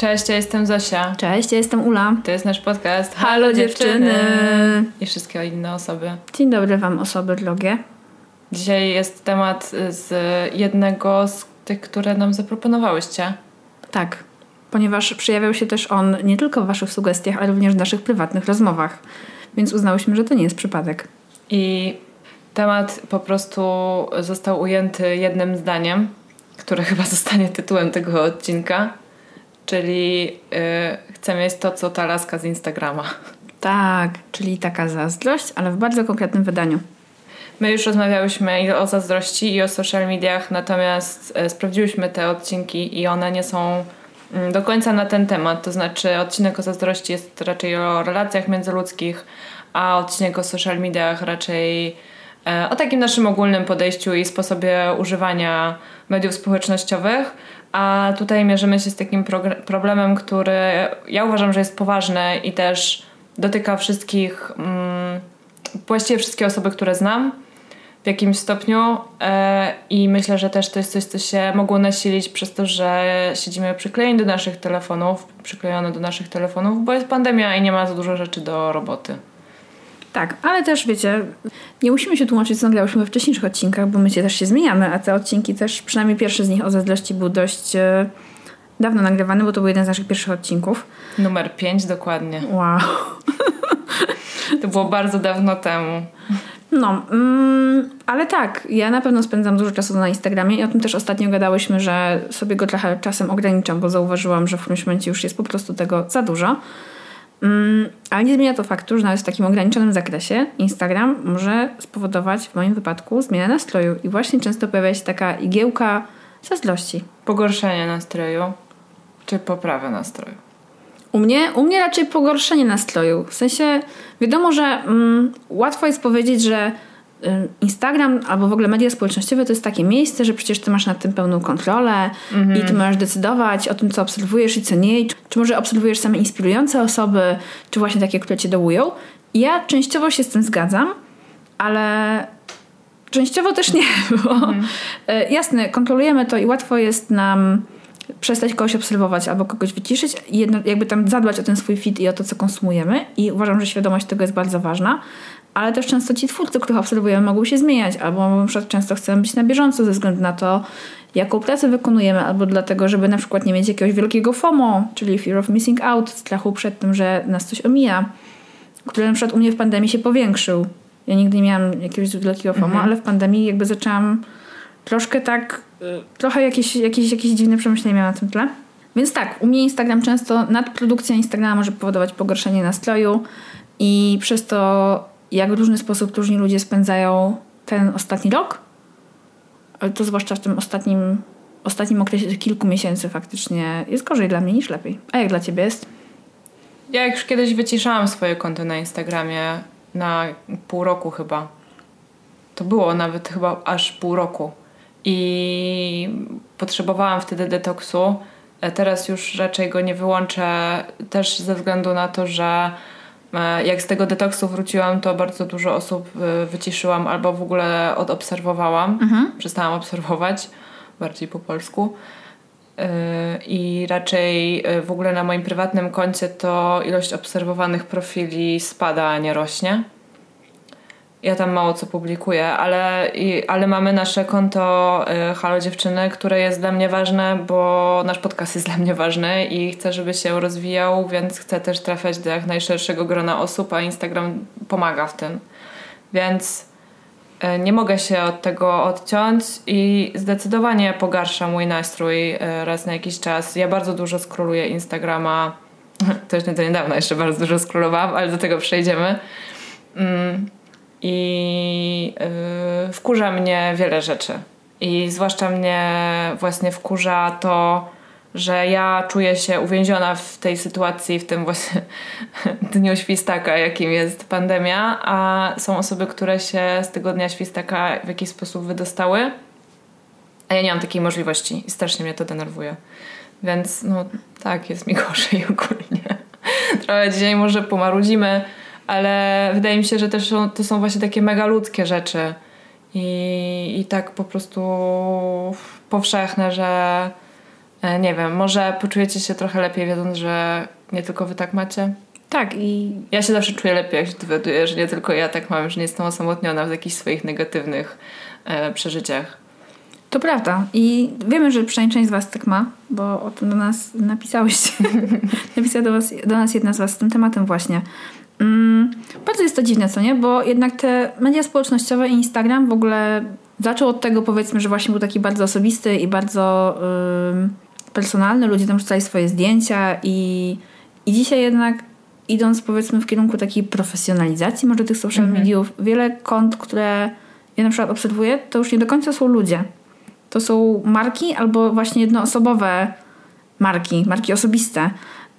Cześć, ja jestem Zosia. Cześć, ja jestem Ula. To jest nasz podcast Halo dziewczyny. I wszystkie inne osoby. Dzień dobry Wam osoby drogie. Dzisiaj jest temat z jednego z tych, które nam zaproponowałyście. Tak, ponieważ przejawiał się też on nie tylko w Waszych sugestiach, ale również w naszych prywatnych rozmowach. Więc uznałyśmy, że to nie jest przypadek. I temat po prostu został ujęty jednym zdaniem, które chyba zostanie tytułem tego odcinka. Czyli yy, chcę mieć to, co ta laska z Instagrama. Tak, czyli taka zazdrość, ale w bardzo konkretnym wydaniu. My już rozmawiałyśmy i o zazdrości, i o social mediach, natomiast y, sprawdziłyśmy te odcinki i one nie są y, do końca na ten temat. To znaczy, odcinek o zazdrości jest raczej o relacjach międzyludzkich, a odcinek o social mediach raczej y, o takim naszym ogólnym podejściu i sposobie używania mediów społecznościowych. A tutaj mierzymy się z takim problemem, który ja uważam, że jest poważny i też dotyka wszystkich, mm, właściwie wszystkie osoby, które znam w jakimś stopniu e, i myślę, że też to jest coś, co się mogło nasilić przez to, że siedzimy przyklejeni do naszych telefonów, przyklejone do naszych telefonów, bo jest pandemia i nie ma za dużo rzeczy do roboty. Tak, ale też wiecie, nie musimy się tłumaczyć, co nagrałyśmy we wcześniejszych odcinkach, bo my się też się zmieniamy, a te odcinki też, przynajmniej pierwszy z nich o zazdrości był dość e, dawno nagrywany, bo to był jeden z naszych pierwszych odcinków. Numer 5 dokładnie. Wow. to było bardzo dawno temu. No, mm, ale tak, ja na pewno spędzam dużo czasu na Instagramie i o tym też ostatnio gadałyśmy, że sobie go trochę czasem ograniczam, bo zauważyłam, że w którymś momencie już jest po prostu tego za dużo. Mm, ale nie zmienia to faktu, że nawet w takim ograniczonym zakresie Instagram może spowodować w moim wypadku zmianę nastroju i właśnie często pojawia się taka igiełka zazdrości. Pogorszenie nastroju czy poprawę nastroju? U mnie, u mnie raczej pogorszenie nastroju. W sensie wiadomo, że mm, łatwo jest powiedzieć, że Instagram albo w ogóle media społecznościowe to jest takie miejsce, że przecież ty masz nad tym pełną kontrolę mm-hmm. i ty możesz decydować o tym, co obserwujesz i co nie. Czy może obserwujesz same inspirujące osoby, czy właśnie takie, które cię dołują. Ja częściowo się z tym zgadzam, ale częściowo też nie, bo mm-hmm. jasne, kontrolujemy to i łatwo jest nam przestać kogoś obserwować albo kogoś wyciszyć jedno, jakby tam zadbać o ten swój fit i o to, co konsumujemy. I uważam, że świadomość tego jest bardzo ważna ale też często ci twórcy, których obserwujemy, mogą się zmieniać, albo na przykład często chcemy być na bieżąco ze względu na to, jaką pracę wykonujemy, albo dlatego, żeby na przykład nie mieć jakiegoś wielkiego FOMO, czyli fear of missing out, strachu przed tym, że nas coś omija, który na przykład u mnie w pandemii się powiększył. Ja nigdy nie miałam jakiegoś wielkiego FOMO, mhm. ale w pandemii jakby zaczęłam troszkę tak, y, trochę jakieś, jakieś, jakieś dziwne przemyślenia miałam na tym tle. Więc tak, u mnie Instagram często, nadprodukcja Instagrama może powodować pogorszenie nastroju i przez to jak w różny sposób różni ludzie spędzają ten ostatni rok, ale to zwłaszcza w tym ostatnim, ostatnim okresie kilku miesięcy faktycznie jest gorzej dla mnie niż lepiej. A jak dla ciebie jest? Ja już kiedyś wyciszałam swoje konto na Instagramie na pół roku chyba. To było nawet chyba aż pół roku. I potrzebowałam wtedy detoksu. E, teraz już raczej go nie wyłączę, też ze względu na to, że jak z tego detoksu wróciłam, to bardzo dużo osób e, wyciszyłam albo w ogóle odobserwowałam. Mhm. Przestałam obserwować, bardziej po polsku. E, I raczej w ogóle na moim prywatnym koncie to ilość obserwowanych profili spada, a nie rośnie. Ja tam mało co publikuję, ale, i, ale mamy nasze konto y, Halo Dziewczyny, które jest dla mnie ważne, bo nasz podcast jest dla mnie ważny i chcę, żeby się rozwijał, więc chcę też trafiać do jak najszerszego grona osób, a Instagram pomaga w tym. Więc y, nie mogę się od tego odciąć i zdecydowanie pogarsza mój nastrój y, raz na jakiś czas. Ja bardzo dużo skroluję Instagrama. Już nie to niedawno jeszcze bardzo dużo skrolowałam, ale do tego przejdziemy. Mm i yy, wkurza mnie wiele rzeczy. I zwłaszcza mnie właśnie wkurza to, że ja czuję się uwięziona w tej sytuacji, w tym właśnie dniu świstaka, jakim jest pandemia, a są osoby, które się z tego dnia świstaka w jakiś sposób wydostały, a ja nie mam takiej możliwości i strasznie mnie to denerwuje. Więc no tak, jest mi gorzej ogólnie. Trochę dzisiaj może pomarudzimy, ale wydaje mi się, że też są, to są właśnie takie mega ludzkie rzeczy i, i tak po prostu powszechne, że e, nie wiem, może poczujecie się trochę lepiej wiedząc, że nie tylko wy tak macie. Tak i... Ja się zawsze czuję lepiej, jak się dowiaduję, że nie tylko ja tak mam, że nie jestem osamotniona w jakichś swoich negatywnych e, przeżyciach. To prawda. I wiemy, że przynajmniej część z Was tak ma, bo o tym do nas napisałyście. Napisała do, was, do nas jedna z Was z tym tematem właśnie. Mm, bardzo jest to dziwne, co nie? Bo jednak te media społecznościowe i Instagram w ogóle zaczął od tego, powiedzmy, że właśnie był taki bardzo osobisty i bardzo yy, personalny. Ludzie tam rzucali swoje zdjęcia i, i dzisiaj jednak idąc powiedzmy w kierunku takiej profesjonalizacji może tych social mhm. mediów, wiele kont, które ja na przykład obserwuję, to już nie do końca są ludzie to są marki albo właśnie jednoosobowe marki, marki osobiste.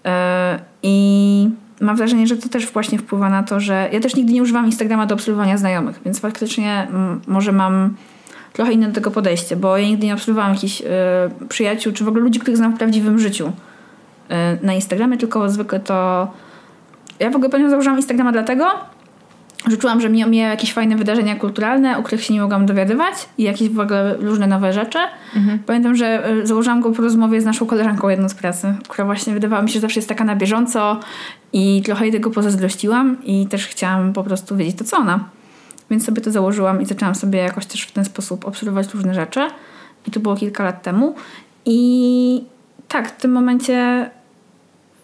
E, I mam wrażenie, że to też właśnie wpływa na to, że ja też nigdy nie używam Instagrama do obserwowania znajomych, więc faktycznie może mam trochę inne do tego podejście, bo ja nigdy nie obserwowałam jakichś y, przyjaciół, czy w ogóle ludzi, których znam w prawdziwym życiu y, na Instagramie, tylko zwykle to ja w ogóle pamiętam założyłam Instagrama dlatego, że czułam, że mnie jakieś fajne wydarzenia kulturalne, o których się nie mogłam dowiadywać i jakieś w ogóle różne nowe rzeczy. Mhm. Pamiętam, że e, założyłam go po rozmowie z naszą koleżanką jedną z pracy, która właśnie wydawała mi się, że zawsze jest taka na bieżąco i trochę jej tego pozazdrościłam i też chciałam po prostu wiedzieć to, co ona. Więc sobie to założyłam i zaczęłam sobie jakoś też w ten sposób obserwować różne rzeczy. I to było kilka lat temu. I tak, w tym momencie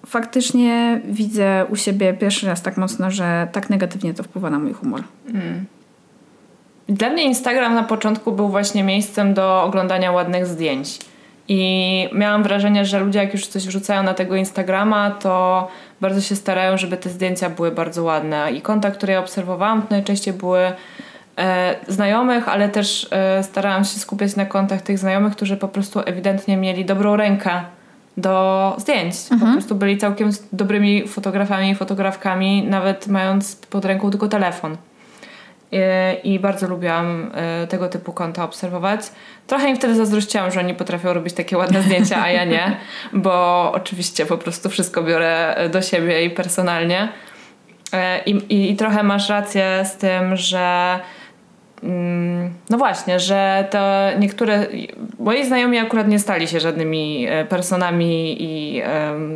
faktycznie widzę u siebie pierwszy raz tak mocno, że tak negatywnie to wpływa na mój humor. Mm. Dla mnie Instagram na początku był właśnie miejscem do oglądania ładnych zdjęć. I miałam wrażenie, że ludzie jak już coś wrzucają na tego Instagrama, to bardzo się starają, żeby te zdjęcia były bardzo ładne. I konta, które ja obserwowałam, to najczęściej były e, znajomych, ale też e, starałam się skupiać na kontach tych znajomych, którzy po prostu ewidentnie mieli dobrą rękę do zdjęć. Mhm. Po prostu byli całkiem dobrymi fotografami i fotografkami, nawet mając pod ręką tylko telefon. I, I, bardzo lubiłam y, tego typu konta obserwować. Trochę im wtedy zazdrościłam, że oni potrafią robić takie ładne zdjęcia, a ja nie, bo oczywiście po prostu wszystko biorę do siebie i personalnie. Y, I, i trochę masz rację z tym, że no właśnie, że to niektóre. Moi znajomi akurat nie stali się żadnymi e, personami i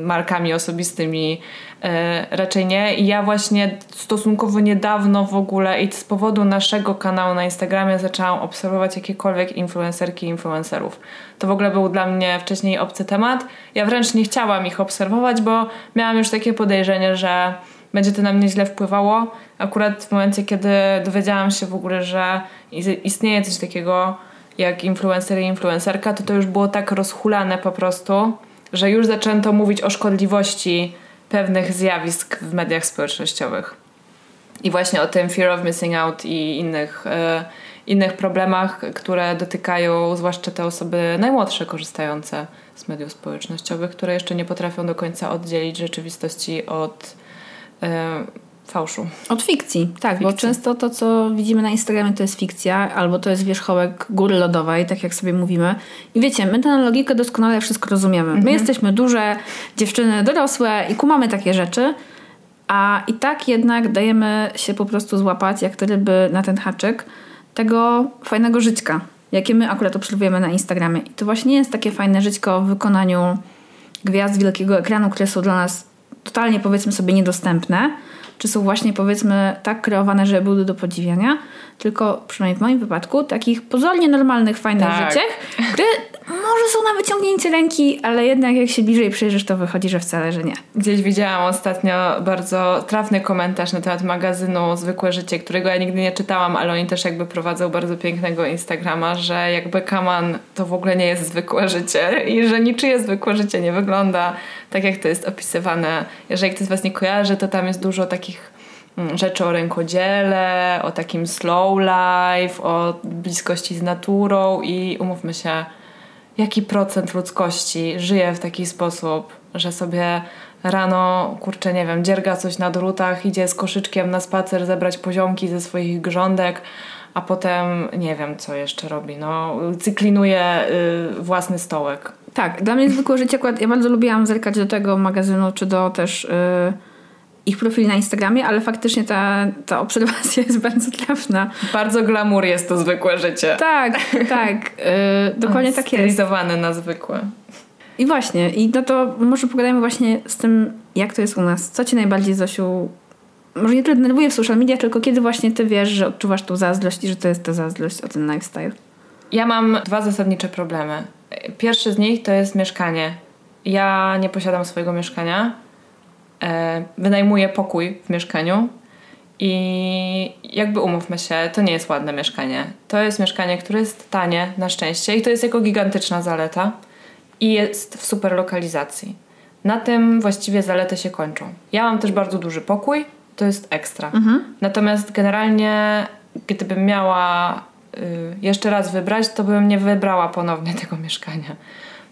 markami osobistymi, e, raczej nie. I ja właśnie stosunkowo niedawno w ogóle i z powodu naszego kanału na Instagramie zaczęłam obserwować jakiekolwiek influencerki i influencerów. To w ogóle był dla mnie wcześniej obcy temat. Ja wręcz nie chciałam ich obserwować, bo miałam już takie podejrzenie, że będzie to na mnie źle wpływało. Akurat w momencie, kiedy dowiedziałam się w ogóle, że istnieje coś takiego jak influencer i influencerka, to to już było tak rozhulane po prostu, że już zaczęto mówić o szkodliwości pewnych zjawisk w mediach społecznościowych. I właśnie o tym fear of missing out i innych, e, innych problemach, które dotykają zwłaszcza te osoby najmłodsze korzystające z mediów społecznościowych, które jeszcze nie potrafią do końca oddzielić rzeczywistości od E, fałszu. Od fikcji, tak, fikcji. bo często to, co widzimy na Instagramie, to jest fikcja, albo to jest wierzchołek góry lodowej, tak jak sobie mówimy. I wiecie, my tę logikę doskonale wszystko rozumiemy. Mhm. My jesteśmy duże, dziewczyny dorosłe i kumamy takie rzeczy, a i tak jednak dajemy się po prostu złapać, jak te ryby na ten haczyk, tego fajnego żyćka, jakie my akurat obserwujemy na Instagramie. I to właśnie jest takie fajne żyćko w wykonaniu gwiazd wielkiego ekranu, które są dla nas totalnie powiedzmy sobie niedostępne, czy są właśnie powiedzmy tak kreowane, żeby były do podziwiania, tylko przynajmniej w moim wypadku takich pozornie normalnych, fajnych tak. życiech, które może są na wyciągnięcie ręki, ale jednak jak się bliżej przyjrzysz, to wychodzi, że wcale, że nie. Gdzieś widziałam ostatnio bardzo trafny komentarz na temat magazynu Zwykłe Życie, którego ja nigdy nie czytałam, ale oni też jakby prowadzą bardzo pięknego Instagrama, że jakby Kaman to w ogóle nie jest zwykłe życie i że niczyje zwykłe życie nie wygląda tak, jak to jest opisywane. Jeżeli ktoś z Was nie kojarzy, to tam jest dużo takich mm, rzeczy o rękodziele, o takim slow life, o bliskości z naturą i umówmy się, jaki procent ludzkości żyje w taki sposób, że sobie rano, kurczę, nie wiem, dzierga coś na drutach, idzie z koszyczkiem na spacer zebrać poziomki ze swoich grządek, a potem nie wiem, co jeszcze robi. No, cyklinuje y, własny stołek. Tak, dla mnie zwykłe życie ja bardzo lubiłam zerkać do tego magazynu, czy do też y, ich profili na Instagramie, ale faktycznie ta, ta obserwacja jest bardzo trafna. Bardzo glamour jest to zwykłe życie. Tak, tak. Y, dokładnie tak jest. Stylizowane na zwykłe. I właśnie, i no to może pogadajmy właśnie z tym, jak to jest u nas. Co cię najbardziej, Zosiu, może nie tyle denerwuje w social media, tylko kiedy właśnie ty wiesz, że odczuwasz tą zazdrość i że to jest ta zazdrość o ten lifestyle? Ja mam dwa zasadnicze problemy. Pierwszy z nich to jest mieszkanie. Ja nie posiadam swojego mieszkania. E, wynajmuję pokój w mieszkaniu i jakby umówmy się, to nie jest ładne mieszkanie. To jest mieszkanie, które jest tanie na szczęście i to jest jego gigantyczna zaleta i jest w super lokalizacji. Na tym właściwie zalety się kończą. Ja mam też bardzo duży pokój, to jest ekstra. Mhm. Natomiast generalnie, gdybym miała y, jeszcze raz wybrać, to bym nie wybrała ponownie tego mieszkania.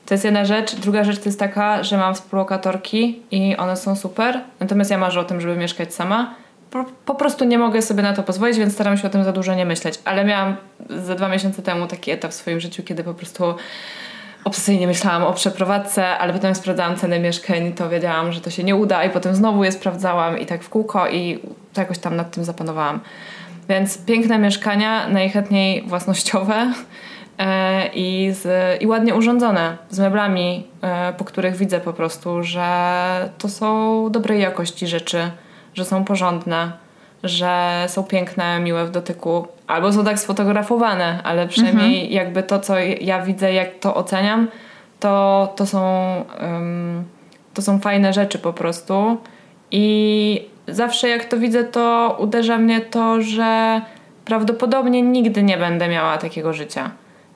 To jest jedna rzecz. Druga rzecz to jest taka, że mam współlokatorki i one są super. Natomiast ja marzę o tym, żeby mieszkać sama. Po, po, prostu nie mogę sobie na to pozwolić, więc staram się o tym za dużo nie myśleć. Ale miałam za dwa miesiące temu taki etap w swoim życiu, kiedy po prostu obsesyjnie myślałam o przeprowadzce, ale potem sprawdzałam ceny mieszkań, to wiedziałam, że to się nie uda i potem znowu je sprawdzałam i tak w kółko i jakoś tam nad tym zapanowałam. Więc piękne mieszkania, najchętniej własnościowe i, z, i ładnie urządzone, z meblami, e, po których widzę po prostu, że to są dobrej jakości rzeczy, że są porządne że są piękne, miłe w dotyku, albo są tak sfotografowane, ale przynajmniej mhm. jakby to, co ja widzę, jak to oceniam, to, to, są, um, to są fajne rzeczy po prostu. I zawsze jak to widzę, to uderza mnie to, że prawdopodobnie nigdy nie będę miała takiego życia.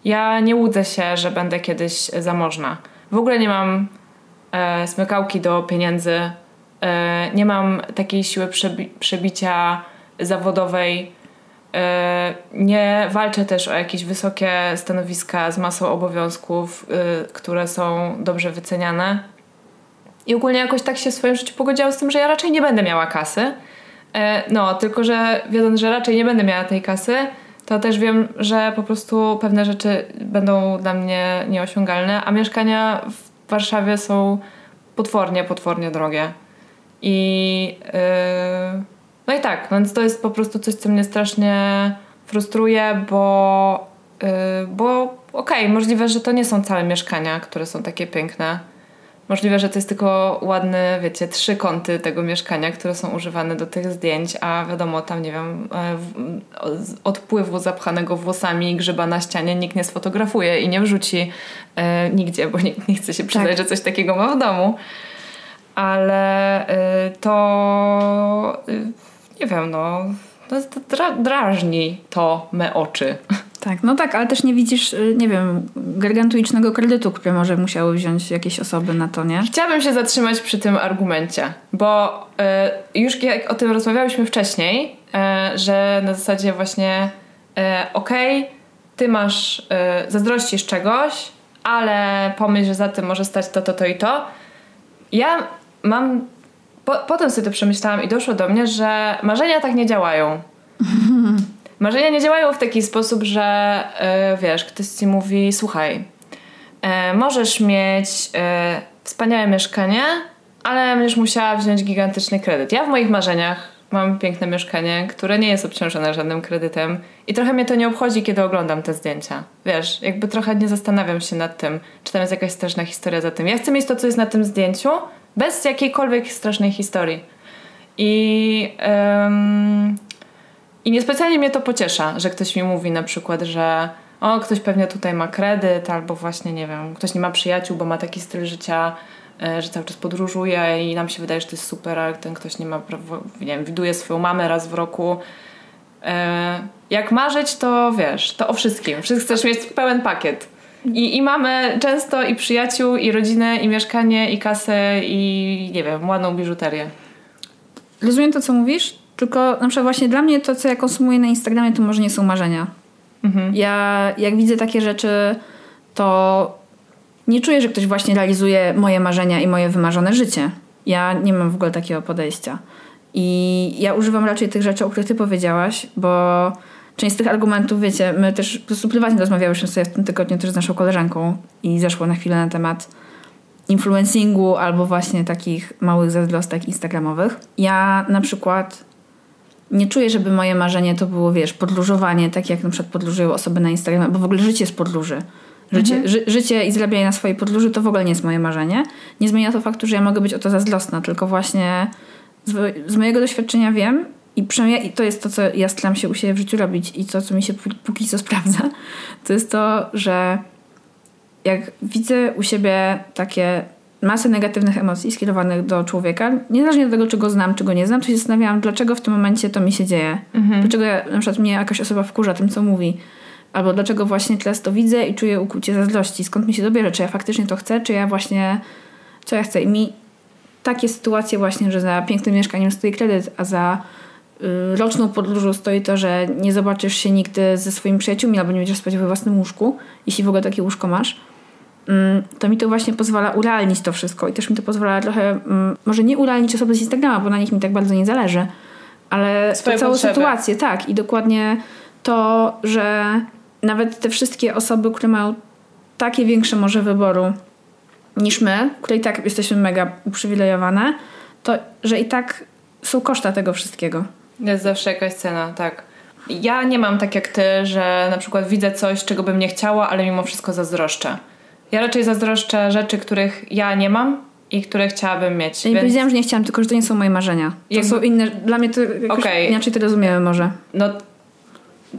Ja nie łudzę się, że będę kiedyś zamożna. W ogóle nie mam e, smykałki do pieniędzy E, nie mam takiej siły przebi przebicia zawodowej. E, nie walczę też o jakieś wysokie stanowiska z masą obowiązków, e, które są dobrze wyceniane. I ogólnie jakoś tak się w swoim życiu pogodziłam z tym, że ja raczej nie będę miała kasy. No, tylko że wiedząc, że raczej nie będę miała tej kasy, to też wiem, że po prostu pewne rzeczy będą dla mnie nieosiągalne, a mieszkania w Warszawie są potwornie, potwornie drogie. I yy, no i tak, więc to jest po prostu coś, co mnie strasznie frustruje, bo, yy, bo okej, okay, możliwe, że to nie są całe mieszkania, które są takie piękne. Możliwe, że to jest tylko ładne, wiecie, trzy kąty tego mieszkania, które są używane do tych zdjęć, a wiadomo, tam nie wiem, e, odpływu zapchanego włosami i grzyba na ścianie nikt nie sfotografuje i nie wrzuci e, nigdzie, bo nikt nie chce się przyznać, tak. że coś takiego ma w domu ale y, to y, nie wiem, no to dra drażni to me oczy. Tak, no tak, ale też nie widzisz, y, nie wiem, gargantuicznego kredytu, który może musiały wziąć jakieś osoby na to, nie? Chciałabym się zatrzymać przy tym argumencie, bo y, już jak o tym rozmawiałyśmy wcześniej, y, że na zasadzie właśnie y, okej, okay, ty masz, y, zazdrościsz czegoś, ale pomyśl, że za tym może stać to, to, to i to. Ja mam. Po, potem sobie to przemyślałam i doszło do mnie, że marzenia tak nie działają. marzenia nie działają w taki sposób, że yy, wiesz, ktoś ci mówi: Słuchaj, yy, możesz mieć yy, wspaniałe mieszkanie, ale będziesz musiała wziąć gigantyczny kredyt. Ja w moich marzeniach mam piękne mieszkanie, które nie jest obciążone żadnym kredytem i trochę mnie to nie obchodzi, kiedy oglądam te zdjęcia. Wiesz, jakby trochę nie zastanawiam się nad tym, czy tam jest jakaś straszna historia za tym. Ja chcę mieć to, co jest na tym zdjęciu, bez jakiejkolwiek strasznej historii. I, I niespecjalnie mnie to pociesza, że ktoś mi mówi na przykład, że o, ktoś pewnie tutaj ma kredyt, albo właśnie, nie wiem, ktoś nie ma przyjaciół, bo ma taki styl życia, e, że cały czas podróżuje i nam się wydaje, że to jest super, ale ten ktoś nie ma, nie wiem, widuje swoją mamę raz w roku. E, jak marzyć, to wiesz, to o wszystkim. Chcesz mieć pełen pakiet. I, I mamy często i przyjaciół, i rodzinę, i mieszkanie, i kasę, i nie wiem, ładną biżuterię. Rozumiem to, co mówisz, Tylko na przykład właśnie dla mnie to, co ja konsumuję na Instagramie, to może nie są marzenia. Mhm. Ja jak widzę takie rzeczy, to nie czuję, że ktoś właśnie realizuje moje marzenia i moje wymarzone życie. Ja nie mam w ogóle takiego podejścia. I ja używam raczej tych rzeczy, o których ty powiedziałaś, bo część z tych argumentów, wiecie, my też po prostu prywatnie rozmawiałyśmy sobie w tym tygodniu też z naszą koleżanką i zeszło na chwilę na temat influencingu albo właśnie takich małych zazdrostek instagramowych. Ja na przykład nie czuję, żeby moje marzenie to było, wiesz, podróżowanie, tak jak na przykład podróżują osoby na Instagramie, bo w ogóle życie jest podróży. Życie, Mhm. ży, życie i zarabianie na swojej podróży to w ogóle nie jest moje marzenie. Nie zmienia to faktu, że ja mogę być o to zazdrosna, tylko właśnie z, z mojego doświadczenia wiem i przynajmniej to jest to, co ja staram się u siebie w życiu robić i to, co mi się pó- póki co sprawdza, to jest to, że jak widzę u siebie takie masę negatywnych emocji skierowanych do człowieka, niezależnie od tego, czy go znam, czy go nie znam, to się zastanawiałam, dlaczego w tym momencie to mi się dzieje. Dlaczego ja, na przykład mnie jakaś osoba wkurza tym, co mówi. Albo dlaczego właśnie teraz to widzę i czuję ukłucie zazdrości. Skąd mi się dobierze? Czy ja faktycznie to chcę, czy ja właśnie... Co ja chcę? I mi takie sytuacje właśnie, że za pięknym mieszkaniem stoi kredyt, a za y, roczną podróżą stoi to, że nie zobaczysz się nigdy ze swoimi przyjaciółmi albo nie będziesz spać we własnym łóżku, jeśli w ogóle takie łóżko masz, to mi to właśnie pozwala urealnić to wszystko i też mi to pozwala trochę, mm, może nie urealnić osoby z Instagrama, bo na nich mi tak bardzo nie zależy, ale Swoje całą potrzeby. sytuację, tak. I dokładnie to, że nawet te wszystkie osoby, które mają takie większe może wyboru niż my, które i tak jesteśmy mega uprzywilejowane, to że i tak są koszta tego wszystkiego. Jest zawsze jakaś cena, tak. Ja nie mam tak jak ty, że na przykład widzę coś, czego bym nie chciała, ale mimo wszystko zazdroszczę. Ja raczej zazdroszczę rzeczy, których ja nie mam i które chciałabym mieć. Ja nie więc- powiedziałam, że nie chciałam, tylko że to nie są moje marzenia. To Jakby- są inne, dla mnie to Okej. inaczej to rozumiemy może. No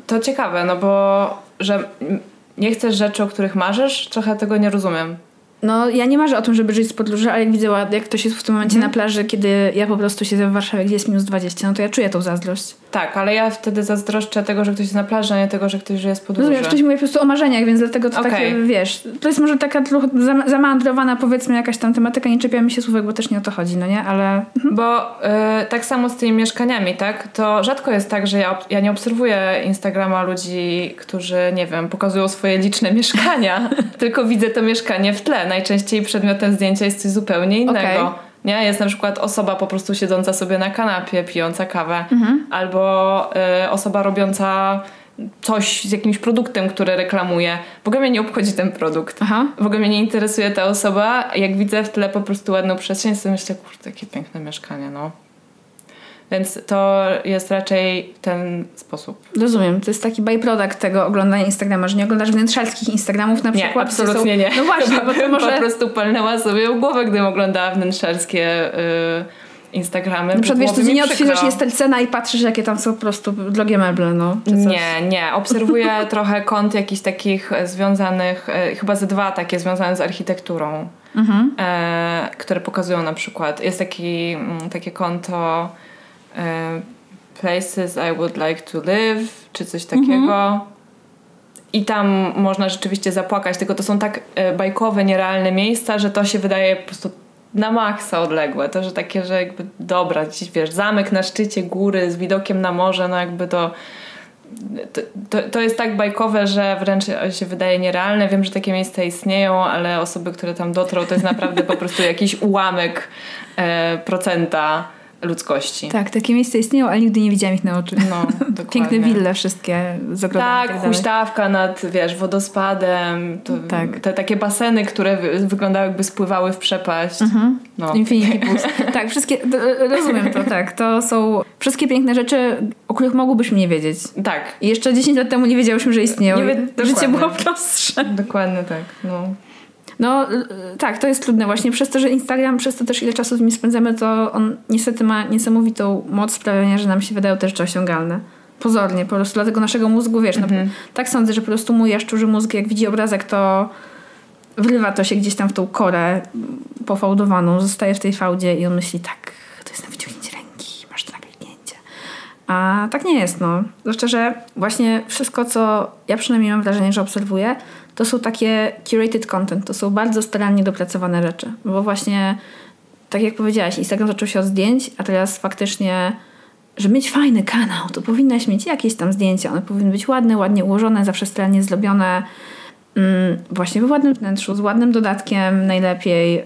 to ciekawe, no bo że mm, nie chcesz rzeczy, o których marzysz, trochę tego nie rozumiem. No, ja nie marzę o tym, żeby żyć z podróży, ale jak widzę, jak ktoś jest w tym momencie Mhm. na plaży, kiedy ja po prostu siedzę w Warszawie, gdzie jest minus 20, no to ja czuję tą zazdrość. Tak, ale ja wtedy zazdroszczę tego, że ktoś jest na plaży, a nie tego, że ktoś z podróży. Rozumiem, że ktoś mówi po prostu o marzeniach, więc dlatego to Okej. takie, wiesz, to jest może taka trochę zam- zamandrowana, powiedzmy, jakaś tam tematyka, nie czepiamy się słówek, bo też nie o to chodzi, no nie? Ale Bo y, tak samo z tymi mieszkaniami, tak? To rzadko jest tak, że ja, ja nie obserwuję Instagrama ludzi, którzy, nie wiem, pokazują swoje liczne mieszkania, tylko widzę to mieszkanie w tle. Najczęściej przedmiotem zdjęcia jest coś zupełnie innego. Okej. Nie? Jest na przykład osoba po prostu siedząca sobie na kanapie, pijąca kawę, albo y, osoba robiąca coś z jakimś produktem, który reklamuje. W ogóle mnie nie obchodzi ten produkt. Aha. W ogóle mnie nie interesuje ta osoba. Jak widzę w tle po prostu ładną przestrzeń, to myślę, kurde, jakie piękne mieszkanie, no. Więc to jest raczej ten sposób. Rozumiem, to jest taki byproduct tego oglądania Instagrama, że nie oglądasz wnętrzarskich Instagramów na Nie, przykład. gdzie absolutnie są... nie. No właśnie, bo to może... po prostu palnęła sobie głowę, gdybym oglądała wnętrzarskie y, Instagramy. Na przykład wiesz, ty nie otwierasz jest cena i patrzysz, jakie tam są po prostu drogie meble, no. Nie, nie. Obserwuję trochę kont jakichś takich e, związanych, e, chyba ze dwa takie związane z architekturą, Mhm. e, które pokazują na przykład, jest taki, mm, takie konto Places I would like to live, czy coś takiego. I tam można rzeczywiście zapłakać, tylko to są tak e, bajkowe, nierealne miejsca, że to się wydaje po prostu na maksa odległe. To, że takie, że jakby dobra, dziś wiesz, zamek na szczycie góry z widokiem na morze, no jakby to to, to, to jest tak bajkowe, że wręcz się wydaje nierealne. Wiem, że takie miejsca istnieją, ale osoby, które tam dotrą, to jest naprawdę po prostu jakiś ułamek e, procenta ludzkości. Tak, takie miejsca istnieją, ale nigdy nie widziałam ich na oczy. No, dokładnie. Piękne wille wszystkie z ogrodami Tak, tak huśtawka nad, wiesz, wodospadem. To, Tak. Te takie baseny, które wy, wyglądały jakby spływały w przepaść. Mhm. No. Infinity Pools. tak, wszystkie, rozumiem to, tak. To są wszystkie piękne rzeczy, o których mogłybyśmy nie wiedzieć. Tak, I jeszcze 10 lat temu nie wiedziałyśmy, że istnieją. Nie Życie dokładnie. było prostsze. dokładnie tak. No. No y, tak, to jest trudne właśnie. Przez to, że Instagram, przez to też ile czasu z nim spędzamy, to on niestety ma niesamowitą moc sprawiania, że nam się wydają te rzeczy osiągalne. Pozornie, po prostu dla tego naszego mózgu, wiesz, no, tak sądzę, że po prostu mój jaszczurzy mózg, jak widzi obrazek, to wrywa to się gdzieś tam w tą korę pofałdowaną, zostaje w tej fałdzie i on myśli, tak, to jest na wyciągnięcie ręki, masz to na kliknięcie. A tak nie jest, no. Zwłaszcza, że właśnie wszystko, co ja przynajmniej mam wrażenie, że obserwuję, to są takie curated content, to są bardzo starannie dopracowane rzeczy. Bo właśnie, tak jak powiedziałaś, Instagram zaczął się od zdjęć, a teraz faktycznie że mieć fajny kanał, to powinnaś mieć jakieś tam zdjęcia. One powinny być ładne, ładnie ułożone, zawsze starannie zrobione. Mm, właśnie w ładnym wnętrzu, z ładnym dodatkiem najlepiej. Yy.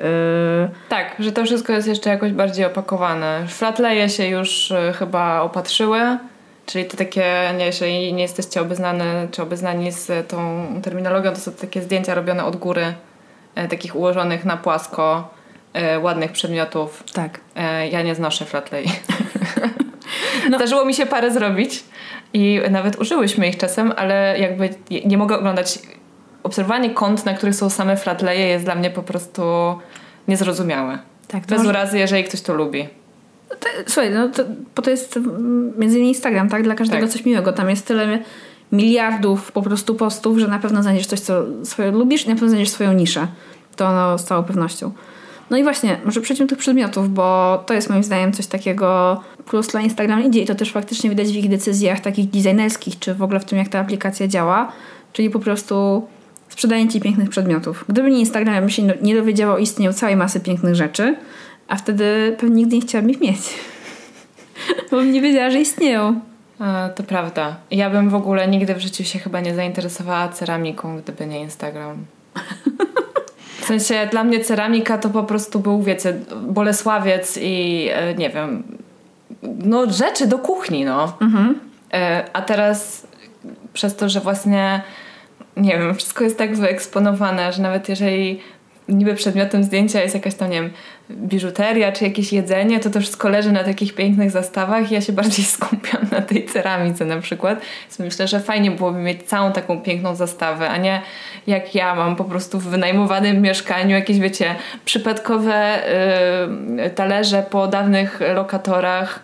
Tak, że to wszystko jest jeszcze jakoś bardziej opakowane. Flatleje się już yy, chyba opatrzyły, czyli to takie, nie, jeżeli nie jesteście obeznani czy obeznani z tą terminologią, to są takie zdjęcia robione od góry, yy, takich ułożonych na płasko, yy, ładnych przedmiotów. Tak. Yy, ja nie znoszę flatlej. No. Zdarzyło mi się parę zrobić i nawet użyłyśmy ich czasem, ale jakby nie mogę oglądać obserwowanie kont, na których są same flatleje jest dla mnie po prostu niezrozumiałe. Tak, Bez może... urazy, jeżeli ktoś to lubi. No to, słuchaj, no to, bo to jest między innymi Instagram, tak? Dla każdego tak. coś miłego. Tam jest tyle miliardów po prostu postów, że na pewno znajdziesz coś, co swoje lubisz i na pewno znajdziesz swoją niszę. To no, z całą pewnością. No i właśnie, może przejdźmy do tych przedmiotów, bo to jest moim zdaniem coś takiego plus dla Instagram idzie i to też faktycznie widać w ich decyzjach takich designerskich, czy w ogóle w tym, jak ta aplikacja działa. Czyli po prostu sprzedaję ci pięknych przedmiotów. Gdyby nie Instagram, ja bym się nie dowiedziała o istnieniu całej masy pięknych rzeczy, a wtedy pewnie nigdy nie chciałabym ich mieć. Bo bym nie wiedziała, że istnieją. A, to prawda. Ja bym w ogóle nigdy w życiu się chyba nie zainteresowała ceramiką, gdyby nie Instagram. W sensie dla mnie ceramika to po prostu był, wiecie, Bolesławiec i e, nie wiem, no rzeczy do kuchni, no. Mhm. E, a teraz przez to, że właśnie nie wiem, wszystko jest tak wyeksponowane, że nawet jeżeli niby przedmiotem zdjęcia jest jakaś tam, nie wiem, biżuteria czy jakieś jedzenie, to to wszystko leży na takich pięknych zastawach ja się bardziej skupiam na tej ceramice na przykład. Więc myślę, że fajnie byłoby mieć całą taką piękną zastawę, a nie jak ja mam po prostu w wynajmowanym mieszkaniu jakieś, wiecie, przypadkowe yy, talerze po dawnych lokatorach,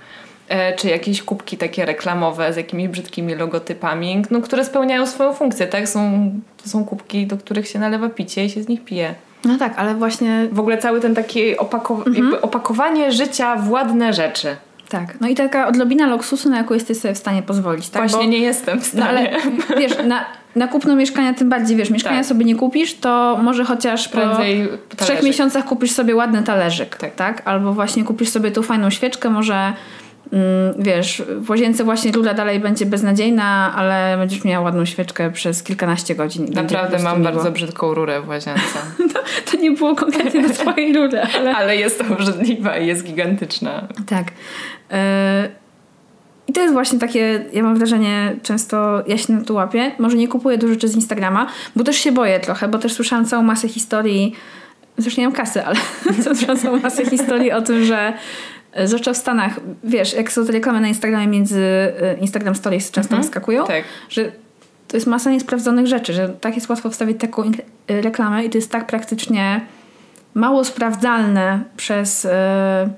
E, czy jakieś kubki takie reklamowe z jakimiś brzydkimi logotypami, no, które spełniają swoją funkcję, tak? Są, to są kubki, do których się nalewa picie i się z nich pije. No tak, ale właśnie... W ogóle cały ten taki opako mhm. opakowanie życia w ładne rzeczy. Tak, no i taka odrobina luksusu, na jaką jesteś sobie w stanie pozwolić, tak? Właśnie Bo, nie jestem w stanie. No ale wiesz, na, na kupno mieszkania tym bardziej, wiesz, mieszkania tak. sobie nie kupisz, to może chociaż Prędzej po trzech miesiącach kupisz sobie ładny talerzyk, tak. tak? Albo właśnie kupisz sobie tą fajną świeczkę, może wiesz, w łazience właśnie rura dalej będzie beznadziejna, ale będziesz miała ładną świeczkę przez kilkanaście godzin. Naprawdę mam miło. bardzo brzydką rurę w łazience. to, to, nie było konkretnie do twojej rury, ale... ale jest to obrzydliwa i jest gigantyczna. Tak. Yy... I to jest właśnie takie, ja mam wrażenie, często ja się na to łapię. Może nie kupuję dużo rzeczy z Instagrama, bo też się boję trochę, bo też słyszałam całą masę historii, zresztą nie mam kasy, ale słyszałam całą masę historii o tym, że Zwłaszcza w Stanach, wiesz, jak są te reklamy na Instagramie między e, Instagram Stories często mhm, wyskakują, tak. że to jest masa niesprawdzonych rzeczy, że tak jest łatwo wstawić taką e, reklamę i to jest tak praktycznie mało sprawdzalne przez e,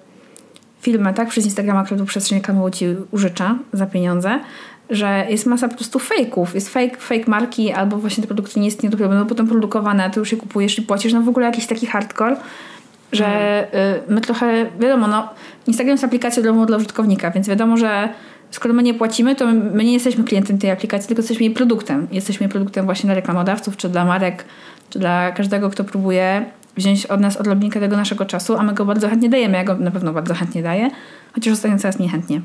firmę, tak? Przez Instagrama, który tu przestrzeń reklamową ci użycza za pieniądze, że jest masa po prostu fejków. Jest fake, fake marki albo właśnie te produkty nie istnieją, dopiero będą potem produkowane, a ty już je kupujesz i płacisz. No w ogóle jakiś taki hardcore że y, my trochę, wiadomo, no, Instagram jest aplikacją dla, dla użytkownika, więc wiadomo, że skoro my nie płacimy, to my nie jesteśmy klientem tej aplikacji, tylko jesteśmy jej produktem. Jesteśmy produktem właśnie dla reklamodawców, czy dla marek, czy dla każdego, kto próbuje wziąć od nas odrobinkę tego naszego czasu, a my go bardzo chętnie dajemy. Ja go na pewno bardzo chętnie daję, chociaż ostatnio coraz niechętnie.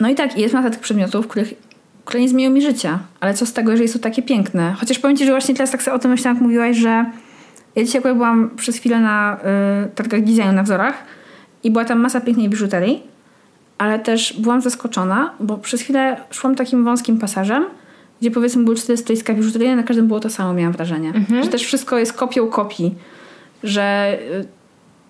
No i tak, jest masa tych przedmiotów, których, które nie zmienią mi życia. Ale co z tego, jeżeli są takie piękne? Chociaż powiem Ci, że właśnie teraz tak sobie o tym myślałam, jak mówiłaś, że ja dzisiaj akurat byłam przez chwilę na y, targach designu na wzorach i była tam masa pięknej biżuterii, ale też byłam zaskoczona, bo przez chwilę szłam takim wąskim pasażem, gdzie powiedzmy były cztery stoiska biżuterii, na każdym było to samo, miałam wrażenie. Mhm. Że też wszystko jest kopią kopii, że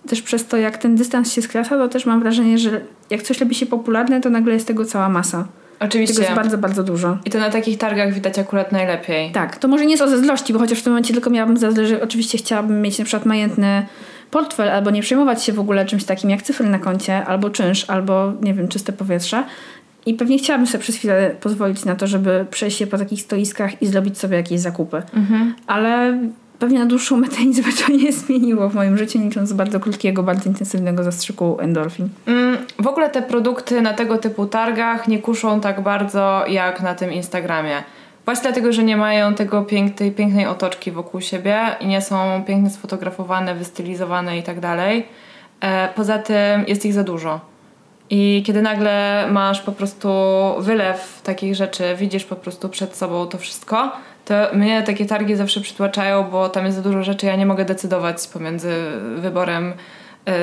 y, też przez to, jak ten dystans się skraca, to też mam wrażenie, że jak coś robi się popularne, to nagle jest tego cała masa. Oczywiście. Tego jest bardzo, bardzo dużo. I to na takich targach widać akurat najlepiej. Tak, to może nie jest o zazdrości, bo chociaż w tym momencie tylko miałabym zazdrość, że oczywiście chciałabym mieć na przykład majętny portfel, albo nie przejmować się w ogóle czymś takim jak cyfry na koncie, albo czynsz, albo nie wiem, czyste powietrze. I pewnie chciałabym sobie przez chwilę pozwolić na to, żeby przejść się po takich stoiskach i zrobić sobie jakieś zakupy. Mhm. Ale pewnie na dłuższą metę nic by to nie zmieniło w moim życiu, licząc bardzo krótkiego, bardzo intensywnego zastrzyku endorfin. Mm, w ogóle te produkty na tego typu targach nie kuszą tak bardzo jak na tym Instagramie. Właśnie dlatego, że nie mają tego pięk tej pięknej otoczki wokół siebie i nie są pięknie sfotografowane, wystylizowane i tak dalej. E, poza tym jest ich za dużo. I kiedy nagle masz po prostu wylew takich rzeczy, widzisz po prostu przed sobą to wszystko, to mnie takie targi zawsze przytłaczają, bo tam jest za dużo rzeczy, ja nie mogę decydować pomiędzy wyborem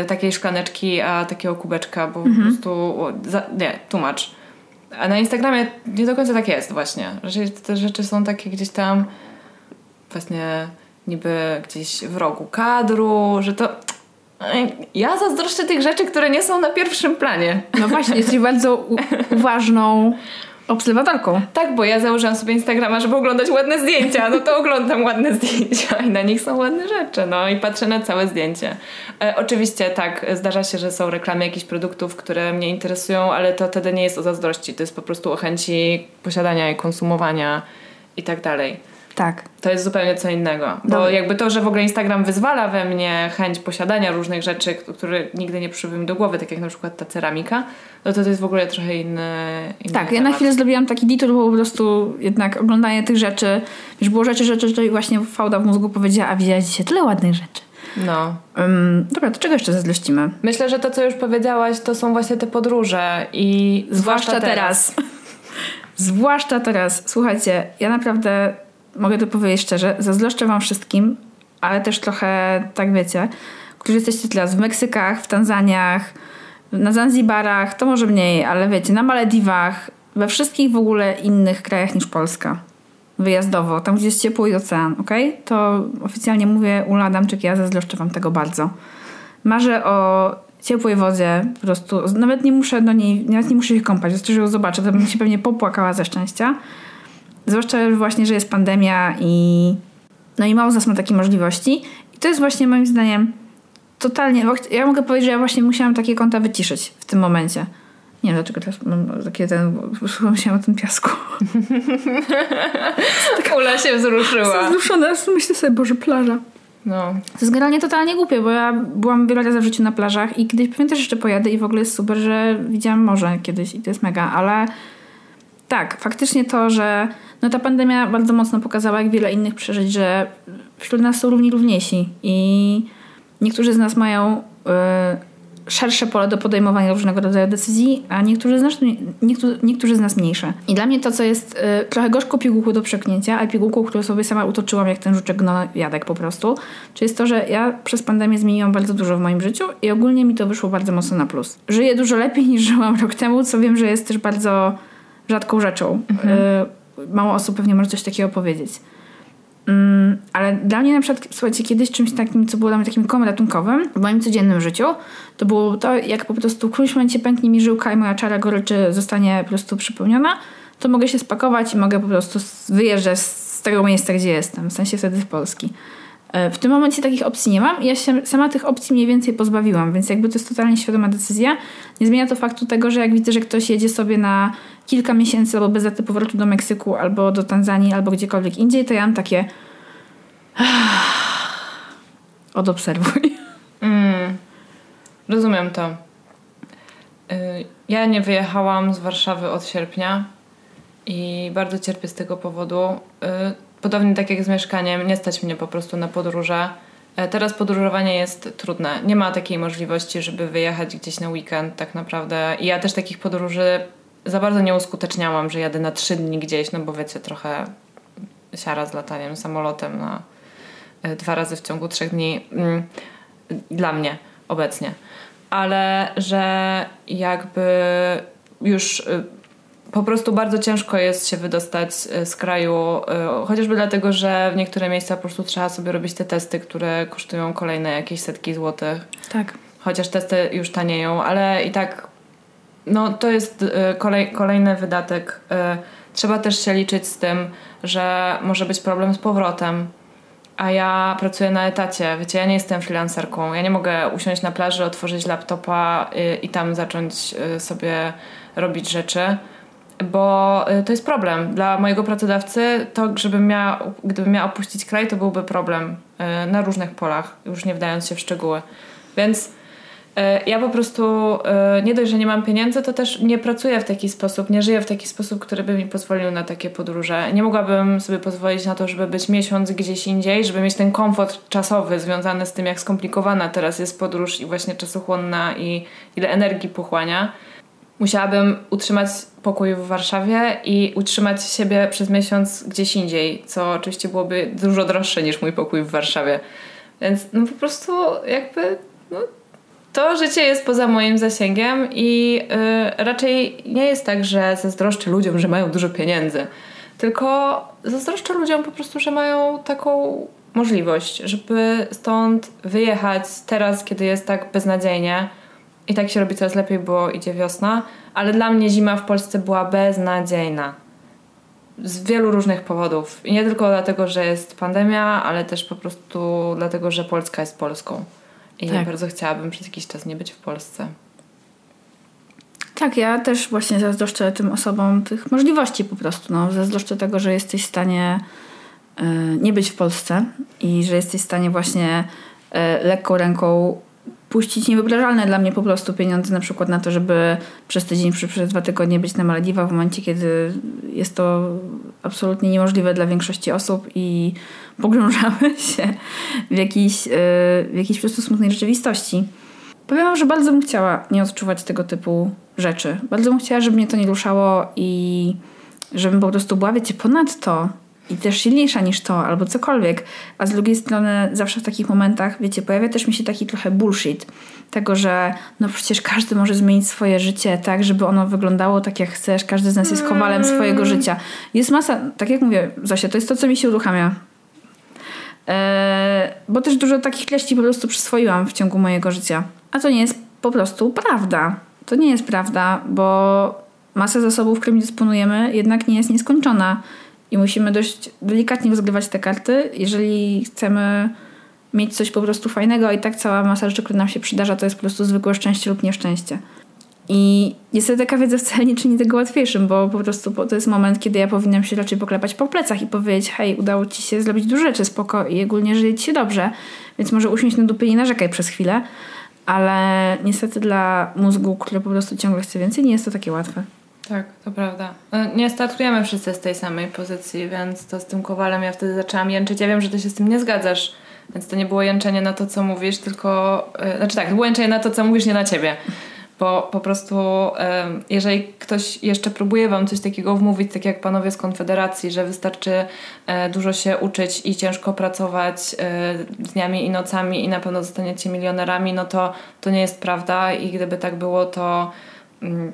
y, takiej szklaneczki, a takiego kubeczka, bo mhm. po prostu za, nie, tłumacz. A na Instagramie nie do końca tak jest właśnie, że te rzeczy są takie gdzieś tam właśnie niby gdzieś w rogu kadru, że to ja zazdroszczę tych rzeczy, które nie są na pierwszym planie. No właśnie, jesteś bardzo uważną obserwatorką. Tak, bo ja założyłam sobie Instagrama, żeby oglądać ładne zdjęcia. No to oglądam ładne zdjęcia i na nich są ładne rzeczy. No i patrzę na całe zdjęcie. E, oczywiście tak, zdarza się, że są reklamy jakichś produktów, które mnie interesują, ale to wtedy nie jest o zazdrości. To jest po prostu o chęci posiadania i konsumowania i tak dalej. Tak. To jest zupełnie co innego. Bo jakby to, że w ogóle Instagram wyzwala we mnie chęć posiadania różnych rzeczy, które nigdy nie przyszły mi do głowy, tak jak na przykład ta ceramika, no to to jest w ogóle trochę inny, inny Tak, temat. ja na chwilę zrobiłam taki detour, bo po prostu jednak oglądanie tych rzeczy, już było rzeczy, rzeczy, że właśnie fałda w mózgu powiedziała, a widziałeś dzisiaj tyle ładnych rzeczy. No. Um, dobra, to czego jeszcze zazdrościmy? Myślę, że to, co już powiedziałaś, to są właśnie te podróże i zwłaszcza, zwłaszcza teraz. teraz. zwłaszcza teraz. Słuchajcie, ja naprawdę mogę to powiedzieć szczerze, zazdroszczę wam wszystkim, ale też trochę, tak wiecie, którzy jesteście teraz w Meksykach, w Tanzaniach, na Zanzibarach, to może mniej, ale wiecie, na Malediwach, we wszystkich w ogóle innych krajach niż Polska. Wyjazdowo, tam gdzie jest ciepły ocean, ok? To oficjalnie mówię, Ula Adamczyk, ja zazdroszczę wam tego bardzo. Marzę o ciepłej wodzie, po prostu, nawet nie muszę do niej, nawet nie muszę się kąpać, wystarczy, ją zobaczę, to bym się pewnie popłakała ze szczęścia. Zwłaszcza właśnie, że jest pandemia i no i mało z nas ma takie możliwości. I to jest właśnie moim zdaniem totalnie... Ja mogę powiedzieć, że ja właśnie musiałam takie konta wyciszyć w tym momencie. Nie wiem dlaczego teraz mam takie ten... Myślałam o tym piasku. tak, Ula się wzruszyła. Wzruszona. Myślę sobie, Boże, plaża. No. To jest generalnie totalnie głupie, bo ja byłam wiele razy w życiu na plażach i kiedyś pewnie też jeszcze pojadę i w ogóle jest super, że widziałam morze kiedyś i to jest mega, ale tak, faktycznie to, że no ta pandemia bardzo mocno pokazała, jak wiele innych przeżyć, że wśród nas są równi równiejsi i niektórzy z nas mają y, szersze pole do podejmowania różnego rodzaju decyzji, a niektórzy z nas, niektórzy, niektórzy z nas mniejsze. I dla mnie to, co jest y, trochę gorzką pigułką do przeknięcia, a pigułką, którą sobie sama utoczyłam, jak ten żuczek jadek po prostu, czy jest to, że ja przez pandemię zmieniłam bardzo dużo w moim życiu i ogólnie mi to wyszło bardzo mocno na plus. Żyję dużo lepiej niż żyłam rok temu, co wiem, że jest też bardzo rzadką rzeczą. Mhm. Y, mało osób pewnie może coś takiego powiedzieć. Mm, ale dla mnie na przykład, słuchajcie, kiedyś czymś takim, co było dla mnie takim kołem ratunkowym w moim codziennym życiu, to było to, jak po prostu w którymś momencie pęknie mi żyłka i moja czara goryczy zostanie po prostu przypełniona, to mogę się spakować i mogę po prostu wyjeżdżać z tego miejsca, gdzie jestem, w sensie wtedy z Polski. E, w tym momencie takich opcji nie mam i ja się sama tych opcji mniej więcej pozbawiłam, więc jakby to jest totalnie świadoma decyzja. Nie zmienia to faktu tego, że jak widzę, że ktoś jedzie sobie na kilka miesięcy albo bez daty powrotu do Meksyku, albo do Tanzanii, albo gdziekolwiek indziej, to ja mam takie odobserwuj. Mm, rozumiem to. Y, ja nie wyjechałam z Warszawy od sierpnia i bardzo cierpię z tego powodu. Y, podobnie tak jak z mieszkaniem, nie stać mnie po prostu na podróże. E, teraz podróżowanie jest trudne. Nie ma takiej możliwości, żeby wyjechać gdzieś na weekend tak naprawdę. I ja też takich podróży za bardzo nie uskuteczniałam, że jadę na trzy dni gdzieś, no bo wiecie, trochę siara z lataniem samolotem na e, dwa razy w ciągu trzech dni. Mm, dla mnie obecnie. Ale że jakby już y, po prostu bardzo ciężko jest się wydostać y, z kraju, y, chociażby dlatego, że w niektóre miejsca po prostu trzeba sobie robić te testy, które kosztują kolejne jakieś setki złotych. Tak. Chociaż testy już tanieją, ale i tak no to jest y, kolej, kolejny wydatek. Trzeba też się liczyć z tym, że może być problem z powrotem. A ja pracuję na etacie, wiecie, ja nie jestem freelancerką. Ja nie mogę usiąść na plaży, otworzyć laptopa i, i tam zacząć sobie robić rzeczy bo to jest problem. Dla mojego pracodawcy to, żebym miała, gdybym miała opuścić kraj, to byłby problem na różnych polach, już nie wdając się w szczegóły. Więc ja po prostu nie dość, że nie mam pieniędzy, to też nie pracuję w taki sposób, nie żyję w taki sposób, który by mi pozwolił na takie podróże. Nie mogłabym sobie pozwolić na to, żeby być miesiąc gdzieś indziej, żeby mieć ten komfort czasowy związany z tym, jak skomplikowana teraz jest podróż i właśnie czasochłonna i ile energii pochłania musiałabym utrzymać pokój w Warszawie i utrzymać siebie przez miesiąc gdzieś indziej, co oczywiście byłoby dużo droższe niż mój pokój w Warszawie. Więc no po prostu jakby no, to życie jest poza moim zasięgiem i yy, raczej nie jest tak, że zazdroszczę ludziom, że mają dużo pieniędzy. Tylko zazdroszczę ludziom po prostu, że mają taką możliwość, żeby stąd wyjechać teraz, kiedy jest tak beznadziejnie. I tak się robi coraz lepiej, bo idzie wiosna. Ale dla mnie zima w Polsce była beznadziejna. Z wielu różnych powodów. I nie tylko dlatego, że jest pandemia, ale też po prostu dlatego, że Polska jest Polską. I tak. bardzo chciałabym przez jakiś czas nie być w Polsce. Tak, ja też właśnie zazdroszczę tym osobom tych możliwości po prostu. No. Zazdroszczę tego, że jesteś w stanie y, nie być w Polsce i że jesteś w stanie właśnie y, lekką ręką puścić niewyobrażalne dla mnie po prostu pieniądze na przykład na to, żeby przez tydzień, przez, przez dwa tygodnie być na Malediwach w momencie, kiedy jest to absolutnie niemożliwe dla większości osób i pogrążamy się w jakiejś, y, w jakiejś po prostu smutnej rzeczywistości. Powiem wam, że bardzo bym chciała nie odczuwać tego typu rzeczy. Bardzo bym chciała, żeby mnie to nie ruszało i żebym po prostu była, wiecie, ponad to i też silniejsza niż to, albo cokolwiek. A z drugiej strony zawsze w takich momentach, wiecie, pojawia też mi się taki trochę bullshit. Tego, że no przecież każdy może zmienić swoje życie tak, żeby ono wyglądało tak jak chcesz. Każdy z nas jest kowalem swojego życia. Jest masa, tak jak mówię, Zosia, to jest to, co mi się uruchamia. Eee, bo też dużo takich treści po prostu przyswoiłam w ciągu mojego życia. A to nie jest po prostu prawda. To nie jest prawda, bo masa zasobów, którymi dysponujemy, jednak nie jest nieskończona. I musimy dość delikatnie rozgrywać te karty, jeżeli chcemy mieć coś po prostu fajnego, i tak cała masa rzeczy, które nam się przydarza, to jest po prostu zwykłe szczęście lub nieszczęście. I niestety taka wiedza wcale nie czyni tego łatwiejszym, bo po prostu to jest moment, kiedy ja powinnam się raczej poklepać po plecach i powiedzieć, hej, udało ci się zrobić dużo rzeczy, spoko i ogólnie ci się dobrze, więc może usiąść na dupie i narzekaj przez chwilę, ale niestety dla mózgu, który po prostu ciągle chce więcej, nie jest to takie łatwe. Tak, to prawda. No, nie startujemy wszyscy z tej samej pozycji, więc to z tym kowalem ja wtedy zaczęłam jęczyć. Ja wiem, że ty się z tym nie zgadzasz, więc to nie było jęczenie na to, co mówisz, tylko... Yy, znaczy tak, to było jęczenie na to, co mówisz, nie na ciebie. Bo po prostu, jeżeli ktoś jeszcze próbuje wam coś takiego wmówić, tak jak panowie z Konfederacji, że wystarczy yy, dużo się uczyć i ciężko pracować dniami i nocami i na pewno zostaniecie milionerami, no to to nie jest prawda i gdyby tak było, to mm,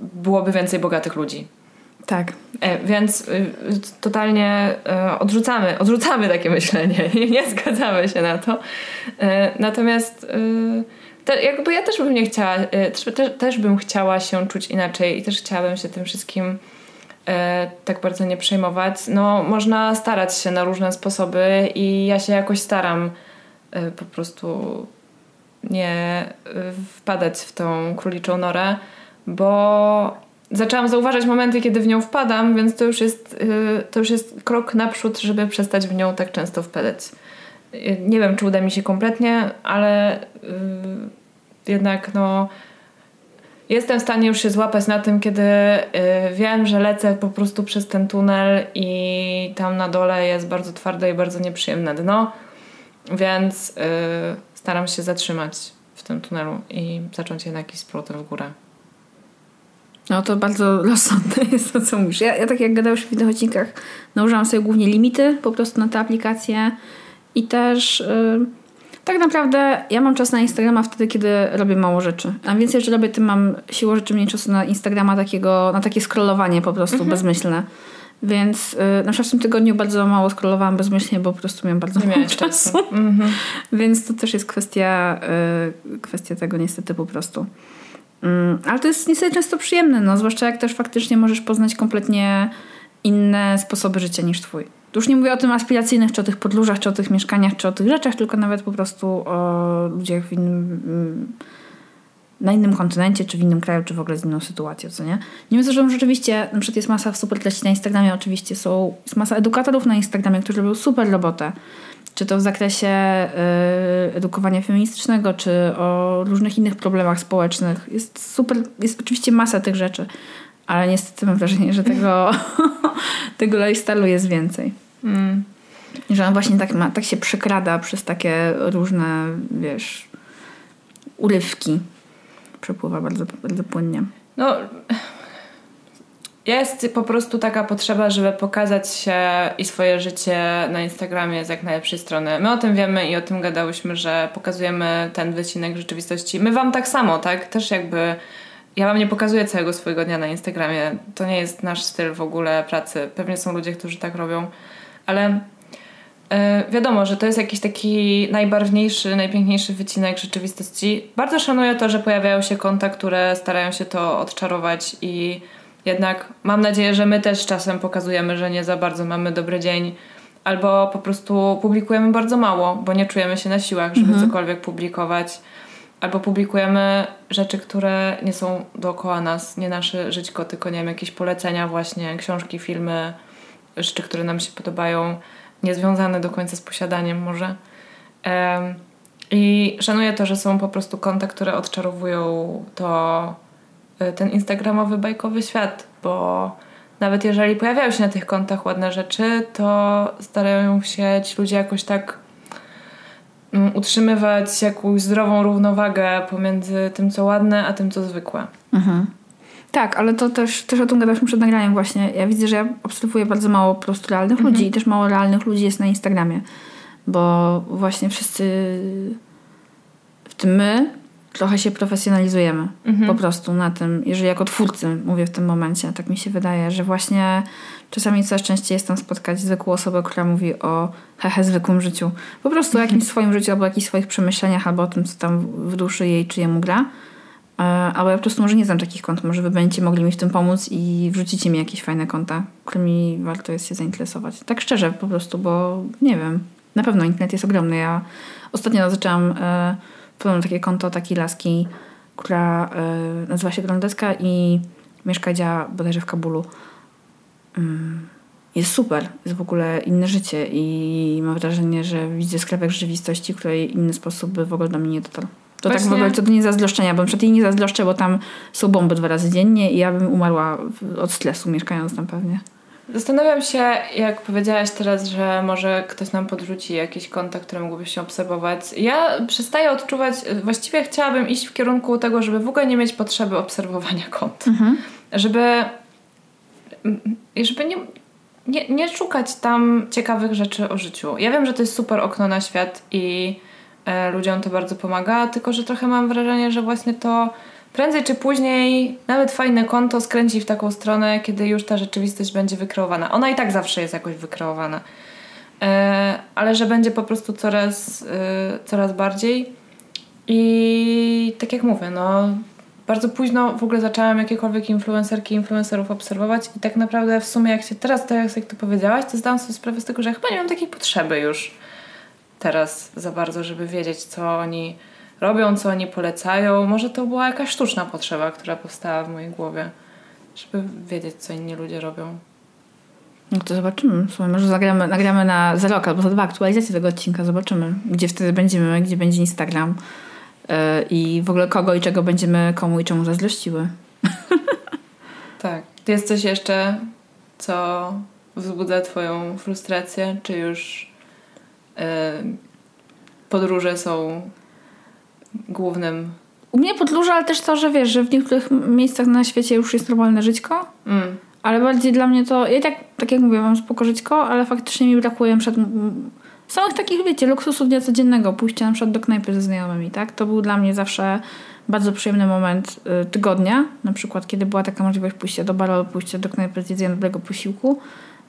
byłoby więcej bogatych ludzi. Tak. E, więc y, totalnie y, odrzucamy, odrzucamy takie myślenie. nie zgadzamy się na to. E, natomiast y, te, jakby ja też bym nie chciała, też, też, też, bym chciała się czuć inaczej i też chciałabym się tym wszystkim e, tak bardzo nie przejmować. No, można starać się na różne sposoby i ja się jakoś staram po prostu nie wpadać w tą króliczą norę bo zaczęłam zauważać momenty, kiedy w nią wpadam, więc to już jest, y, to już jest krok naprzód, żeby przestać w nią tak często wpadać. Y, nie wiem, czy uda mi się kompletnie, ale y, jednak no jestem w stanie już się złapać na tym, kiedy wiem, że lecę po prostu przez ten tunel i tam na dole jest bardzo twarde i bardzo nieprzyjemne dno, więc staram się zatrzymać w tym tunelu i zacząć jednak iść z powrotem w górę. No to bardzo rozsądne jest to, co mówisz. Ja, ja tak jak gadałeś w wideoodcinkach, nałożyłam sobie głównie limity po prostu na te aplikacje i też yy, tak naprawdę ja mam czas na Instagrama wtedy, kiedy robię mało rzeczy. A więcej że robię, tym mam siłą rzeczy mniej czasu na Instagrama takiego, na takie scrollowanie po prostu mhm. bezmyślne. Więc yy, na przykład w tym tygodniu bardzo mało scrollowałam bezmyślnie, bo po prostu miałam bardzo mało czasu. Mhm. Więc to też jest kwestia, yy, kwestia tego niestety po prostu. Mm, ale to jest niestety często przyjemne, no, zwłaszcza jak też faktycznie możesz poznać kompletnie inne sposoby życia niż twój. Już nie mówię o tym aspiracyjnych, czy o tych podróżach, czy o tych mieszkaniach, czy o tych rzeczach, tylko nawet po prostu o ludziach w innym, mm, na innym kontynencie, czy w innym kraju, czy w ogóle z inną sytuacją, co nie? Nie wiem, że rzeczywiście, na przykład jest masa super treści na Instagramie, oczywiście są, jest masa edukatorów na Instagramie, którzy robią super robotę czy to w zakresie y, edukowania feministycznego, czy o różnych innych problemach społecznych. Jest super, jest oczywiście masa tych rzeczy, ale niestety mam wrażenie, że tego, tego lifestyle'u jest więcej. Mm. Że on właśnie tak, ma, tak się przekrada przez takie różne, wiesz, urywki. Przepływa bardzo, bardzo płynnie. No, jest po prostu taka potrzeba, żeby pokazać się i swoje życie na Instagramie z jak najlepszej strony. My o tym wiemy i o tym gadałyśmy, że pokazujemy ten wycinek rzeczywistości. My wam tak samo, tak? Też jakby ja wam nie pokazuję całego swojego dnia na Instagramie. To nie jest nasz styl w ogóle pracy. Pewnie są ludzie, którzy tak robią, ale yy, wiadomo, że to jest jakiś taki najbarwniejszy, najpiękniejszy wycinek rzeczywistości. Bardzo szanuję to, że pojawiają się konta, które starają się to odczarować i jednak mam nadzieję, że my też czasem pokazujemy, że nie za bardzo mamy dobry dzień, albo po prostu publikujemy bardzo mało, bo nie czujemy się na siłach, żeby mhm. cokolwiek publikować, albo publikujemy rzeczy, które nie są dookoła nas, nie nasze żyćko, tylko nie wiem, jakieś polecenia, właśnie książki, filmy, rzeczy, które nam się podobają, niezwiązane do końca z posiadaniem, może. Um, I szanuję to, że są po prostu konta, które odczarowują to ten instagramowy bajkowy świat, bo nawet jeżeli pojawiają się na tych kontach ładne rzeczy, to starają się ci ludzie jakoś tak um, utrzymywać jakąś zdrową równowagę pomiędzy tym, co ładne, a tym, co zwykłe. Mhm. Tak, ale to też, też o tym gadaliśmy przed nagraniem właśnie. Ja widzę, że ja obserwuję bardzo mało po prostu realnych mhm. ludzi i też mało realnych ludzi jest na Instagramie, bo właśnie wszyscy w tym my trochę się profesjonalizujemy mhm. po prostu na tym, jeżeli jako twórcy mówię w tym momencie, tak mi się wydaje, że właśnie czasami coraz częściej jest tam spotkać zwykłą osobę, która mówi o hehe zwykłym życiu. Po prostu o jakimś swoim życiu, albo o jakichś swoich przemyśleniach, albo o tym, co tam w duszy jej czy jemu gra. E, albo ja po prostu może nie znam takich kont, może wy będziecie mogli mi w tym pomóc i wrzucicie mi jakieś fajne konta, którymi warto jest się zainteresować. Tak szczerze po prostu, bo nie wiem, na pewno internet jest ogromny. Ja ostatnio zaczęłam Podobno takie konto takiej laski, która y, nazywa się Grondeska i mieszka działa bodajże w Kabulu. Mm, jest super, jest w ogóle inne życie i mam wrażenie, że widzę skrawek rzeczywistości, której inny sposób by w ogóle do mnie nie dotarł. To Właśnie. tak w ogóle to nie zazdroszczenia, bo przed jej nie zazdroszczę, bo tam są bomby dwa razy dziennie i ja bym umarła od stresu mieszkając tam pewnie. Zastanawiam się, jak powiedziałaś teraz, że może ktoś nam podrzuci jakieś konta, które mogłyby się obserwować. Ja przestaję odczuwać, właściwie chciałabym iść w kierunku tego, żeby w ogóle nie mieć potrzeby obserwowania kont. Mhm. Żeby, żeby nie, nie, nie szukać tam ciekawych rzeczy o życiu. Ja wiem, że to jest super okno na świat i e, ludziom to bardzo pomaga, tylko że trochę mam wrażenie, że właśnie to prędzej czy później nawet fajne konto skręci w taką stronę, kiedy już ta rzeczywistość będzie wykreowana. Ona i tak zawsze jest jakoś wykreowana. E, ale że będzie po prostu coraz, e, coraz bardziej. I tak jak mówię, no bardzo późno w ogóle zaczęłam jakiekolwiek influencerki, influencerów obserwować i tak naprawdę w sumie jak się teraz, teraz jak to powiedziałaś, to zdałam sobie sprawę z tego, że chyba nie mam takiej potrzeby już teraz za bardzo, żeby wiedzieć, co oni robią, co oni polecają. Może to była jakaś sztuczna potrzeba, która powstała w mojej głowie, żeby wiedzieć, co inni ludzie robią. No to zobaczymy. Może zagramy, nagramy na za rok albo za dwa aktualizacje tego odcinka. Zobaczymy, gdzie wtedy będziemy, gdzie będzie Instagram yy, i w ogóle kogo i czego będziemy komu i czemu zazdrościły. tak. Jest coś jeszcze, co wzbudza twoją frustrację? Czy już yy, podróże są głównym. U mnie podróże, ale też to, że wiesz, że w niektórych miejscach na świecie już jest normalne żyćko. Mm. Ale bardziej dla mnie to. Ja tak, tak jak mówię, mam spoko żyćko, ale faktycznie mi brakuje przed samych takich, wiecie, luksusów dnia codziennego. Pójście na przykład do knajpy ze znajomymi, tak? To był dla mnie zawsze bardzo przyjemny moment y, tygodnia. Na przykład, kiedy była taka możliwość pójścia do baru, pójścia do knajpy z jedzeniem dobrego posiłku.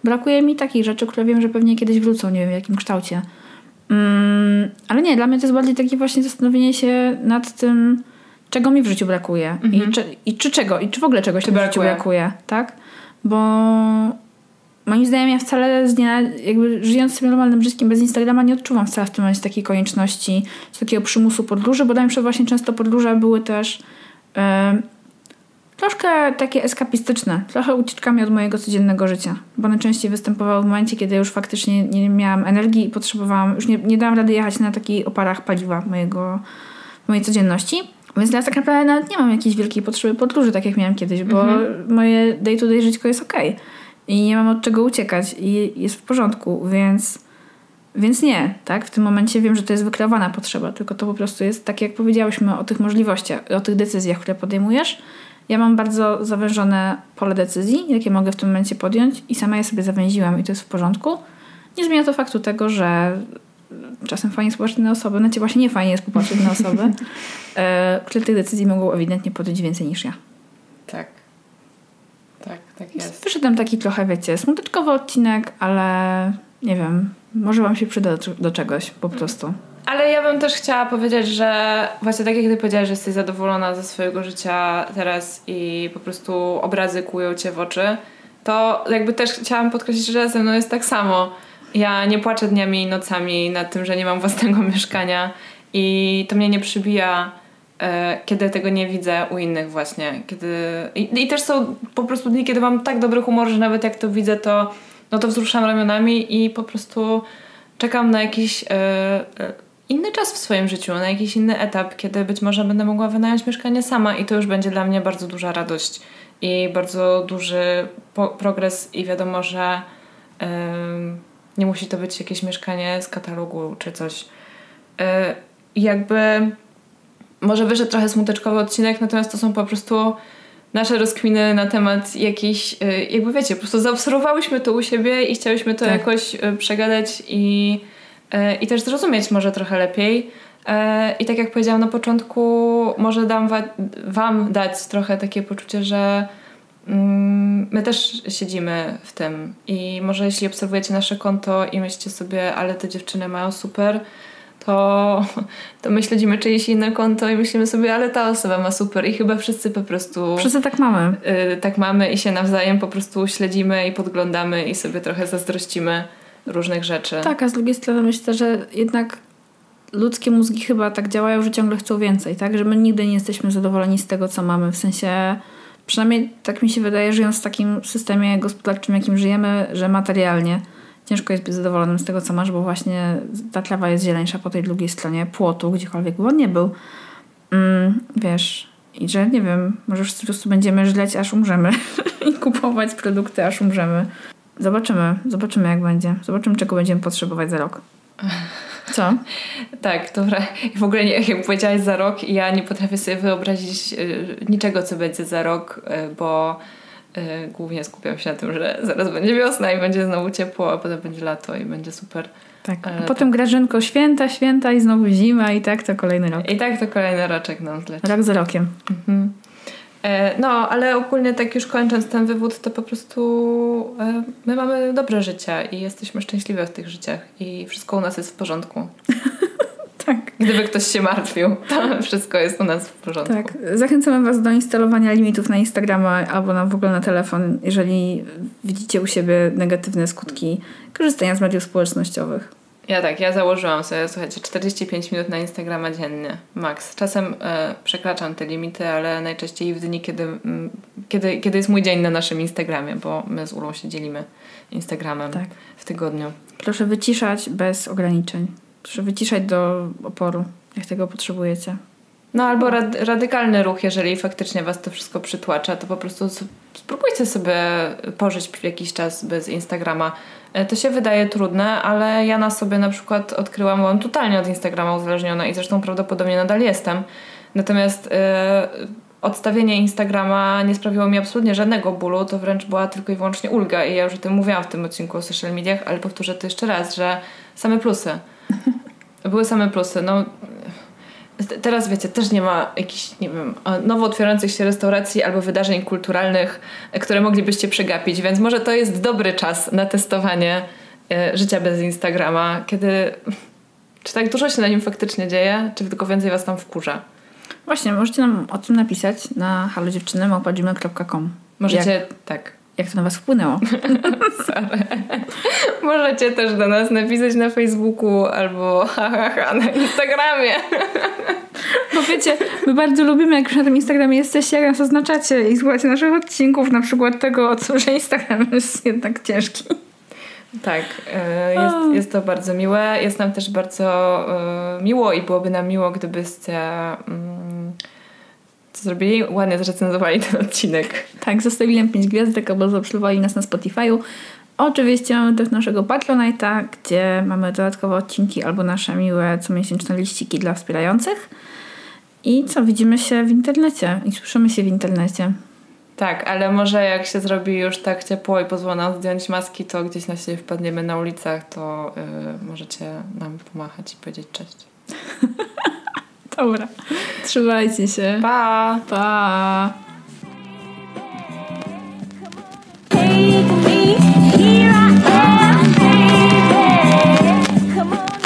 Brakuje mi takich rzeczy, które wiem, że pewnie kiedyś wrócą, nie wiem w jakim kształcie. Mm, ale nie, dla mnie to jest bardziej takie właśnie zastanowienie się nad tym, czego mi w życiu brakuje. Mhm. I, czy, I czy czego, i czy w ogóle czegoś mi w życiu brakuje, tak? Bo moim zdaniem ja wcale z dnia, jakby żyjąc sobie normalnym życiem bez Instagrama nie odczuwam wcale w tym momencie takiej konieczności, takiego przymusu podróży, bo dla mnie właśnie często podróże były też yy, troszkę takie eskapistyczne, trochę ucieczkami od mojego codziennego życia, bo najczęściej występowały w momencie, kiedy już faktycznie nie miałam energii i potrzebowałam, już nie, nie dałam rady jechać na takich oparach paliwa mojego, mojej codzienności. Więc teraz tak naprawdę nawet nie mam jakiejś wielkiej potrzeby podróży, tak jak miałam kiedyś, bo mhm. moje day-to-day -day żyćko jest ok i nie mam od czego uciekać i jest w porządku, więc, więc nie, tak? W tym momencie wiem, że to jest wykreowana potrzeba, tylko to po prostu jest tak, jak powiedziałyśmy o tych możliwościach, o tych decyzjach, które podejmujesz, Ja mam bardzo zawężone pole decyzji, jakie mogę w tym momencie podjąć i sama je sobie zawęziłam i to jest w porządku. Nie zmienia to faktu tego, że czasem fajnie jest na osoby, znaczy właśnie nie fajnie jest popatrzeć na osoby, e, które tych decyzji mogą ewidentnie podjąć więcej niż ja. Tak. Tak, tak jest. Wyszedłem taki trochę, wiecie, smuteczkowy odcinek, ale nie wiem, może wam się przyda do, do czegoś po prostu. Ale ja bym też chciała powiedzieć, że właśnie tak jak ty powiedziałaś, że jesteś zadowolona ze swojego życia teraz i po prostu obrazy kują cię w oczy, to jakby też chciałam podkreślić, że ze mną jest tak samo. Ja nie płaczę dniami i nocami nad tym, że nie mam własnego mieszkania i to mnie nie przybija, e, kiedy tego nie widzę u innych właśnie. Kiedy... I, I, też są po prostu dni, kiedy mam tak dobry humor, że nawet jak to widzę, to, no to wzruszam ramionami i po prostu czekam na jakiś e, e, inny czas w swoim życiu, na jakiś inny etap, kiedy być może będę mogła wynająć mieszkanie sama i to już będzie dla mnie bardzo duża radość i bardzo duży po- progres i wiadomo, że nie musi to być jakieś mieszkanie z katalogu czy coś. Yy, jakby może wyszedł trochę smuteczkowy odcinek, natomiast to są po prostu nasze rozkminy na temat jakiejś, yy, jakby wiecie, po prostu zaobserwowałyśmy to u siebie i chciałyśmy to tak. jakoś yy, przegadać i, i też zrozumieć może trochę lepiej. Yy, I tak jak powiedziałam na początku, może dam wa- Wam dać trochę takie poczucie, że Mm, my też siedzimy w tym i może jeśli obserwujecie nasze konto i myślicie sobie, ale te dziewczyny mają super, to, to my śledzimy czyjeś inne konto i myślimy sobie, ale ta osoba ma super i chyba wszyscy po prostu... Wszyscy tak mamy. Y, tak mamy i się nawzajem po prostu śledzimy i podglądamy i sobie trochę zazdrościmy różnych rzeczy. Tak, a z drugiej strony myślę, że jednak ludzkie mózgi chyba tak działają, że ciągle chcą więcej, tak? Że my nigdy nie jesteśmy zadowoleni z tego, co mamy, w sensie przynajmniej tak mi się wydaje, żyjąc w takim systemie gospodarczym, jakim żyjemy, że materialnie ciężko jest być zadowolonym z tego, co masz, bo właśnie ta trawa jest zieleńsza po tej drugiej stronie płotu, gdziekolwiek by on nie był. Mm, wiesz, i że nie wiem, może po prostu będziemy żleć, aż umrzemy i kupować produkty, aż umrzemy. Zobaczymy, zobaczymy jak będzie. Zobaczymy, czego będziemy potrzebować za rok. Co? tak, dobra. W ogóle nie, jak powiedziałaś za rok, ja nie potrafię sobie wyobrazić y, niczego, co będzie za rok, y, bo y, głównie skupiam się na tym, że zaraz będzie wiosna i będzie znowu ciepło, a potem będzie lato i będzie super. Tak. A potem tak. Grażynko, święta, święta i znowu zima i tak to kolejny rok. I tak to kolejny roczek nam zleci. Rok za rokiem. Mhm. E, no, ale ogólnie tak już kończąc ten wywód, to po prostu e, my mamy dobre życie i jesteśmy szczęśliwe w tych życiach i wszystko u nas jest w porządku. tak. Gdyby ktoś się martwił, to wszystko jest u nas w porządku. Tak. Zachęcamy Was do instalowania limitów na Instagrama albo na, w ogóle na telefon, jeżeli widzicie u siebie negatywne skutki korzystania z mediów społecznościowych. Ja tak, ja założyłam sobie, słuchajcie, 45 minut na Instagrama dziennie, max. Czasem e, przekraczam te limity, ale najczęściej w dni, kiedy, mm, kiedy, kiedy jest mój dzień na naszym Instagramie, bo my z Ulą się dzielimy Instagramem tak. w tygodniu. Proszę wyciszać bez ograniczeń. Proszę wyciszać do oporu, jak tego potrzebujecie. No albo rad, radykalny ruch, jeżeli faktycznie was to wszystko przytłacza, to po prostu spróbujcie sobie pożyć jakiś czas bez Instagrama. E, to się wydaje trudne, ale ja na sobie na przykład odkryłam, byłam totalnie od Instagrama uzależniona i zresztą prawdopodobnie nadal jestem. Natomiast yy, odstawienie Instagrama nie sprawiło mi absolutnie żadnego bólu, to wręcz była tylko i wyłącznie ulga i ja już o tym mówiłam w tym odcinku o social mediach, ale powtórzę to jeszcze raz, że same plusy. Były same plusy. No, Teraz wiecie, też nie ma jakichś, nie wiem, nowo otwierających się restauracji albo wydarzeń kulturalnych, które moglibyście przegapić, więc może to jest dobry czas na testowanie e, życia bez Instagrama, kiedy czy tak dużo się na nim faktycznie dzieje, czy tylko więcej was tam wkurza? Właśnie, możecie nam o tym napisać na halodziewczyny.com. Możecie, Jak? tak jak to na was wpłynęło. Możecie też do nas napisać na Facebooku albo hahaha na Instagramie. Bo wiecie, my bardzo lubimy, jak już na tym Instagramie jesteście, jak nas oznaczacie i słuchacie naszych odcinków, na przykład tego, że Instagram jest jednak ciężki. Tak, e, jest, jest to bardzo miłe. Jest nam też bardzo e, miło i byłoby nam miło, gdybyście mm, co zrobili? Ładnie zrecenzowali ten odcinek. Tak, zostawili nam 5 gwiazdek albo zaobserwowali nas na Spotify'u. Oczywiście mamy też naszego Patronite'a, gdzie mamy dodatkowe odcinki albo nasze miłe comiesięczne liściki dla wspierających. I co, widzimy się w internecie i słyszymy się w internecie. Tak, ale może jak się zrobi już tak ciepło i pozwolą nam zdjąć maski, to gdzieś na siebie wpadniemy na ulicach, to yy, możecie nam pomachać i powiedzieć cześć. Dobra. Trzymajcie się. Pa. Pa. Come on.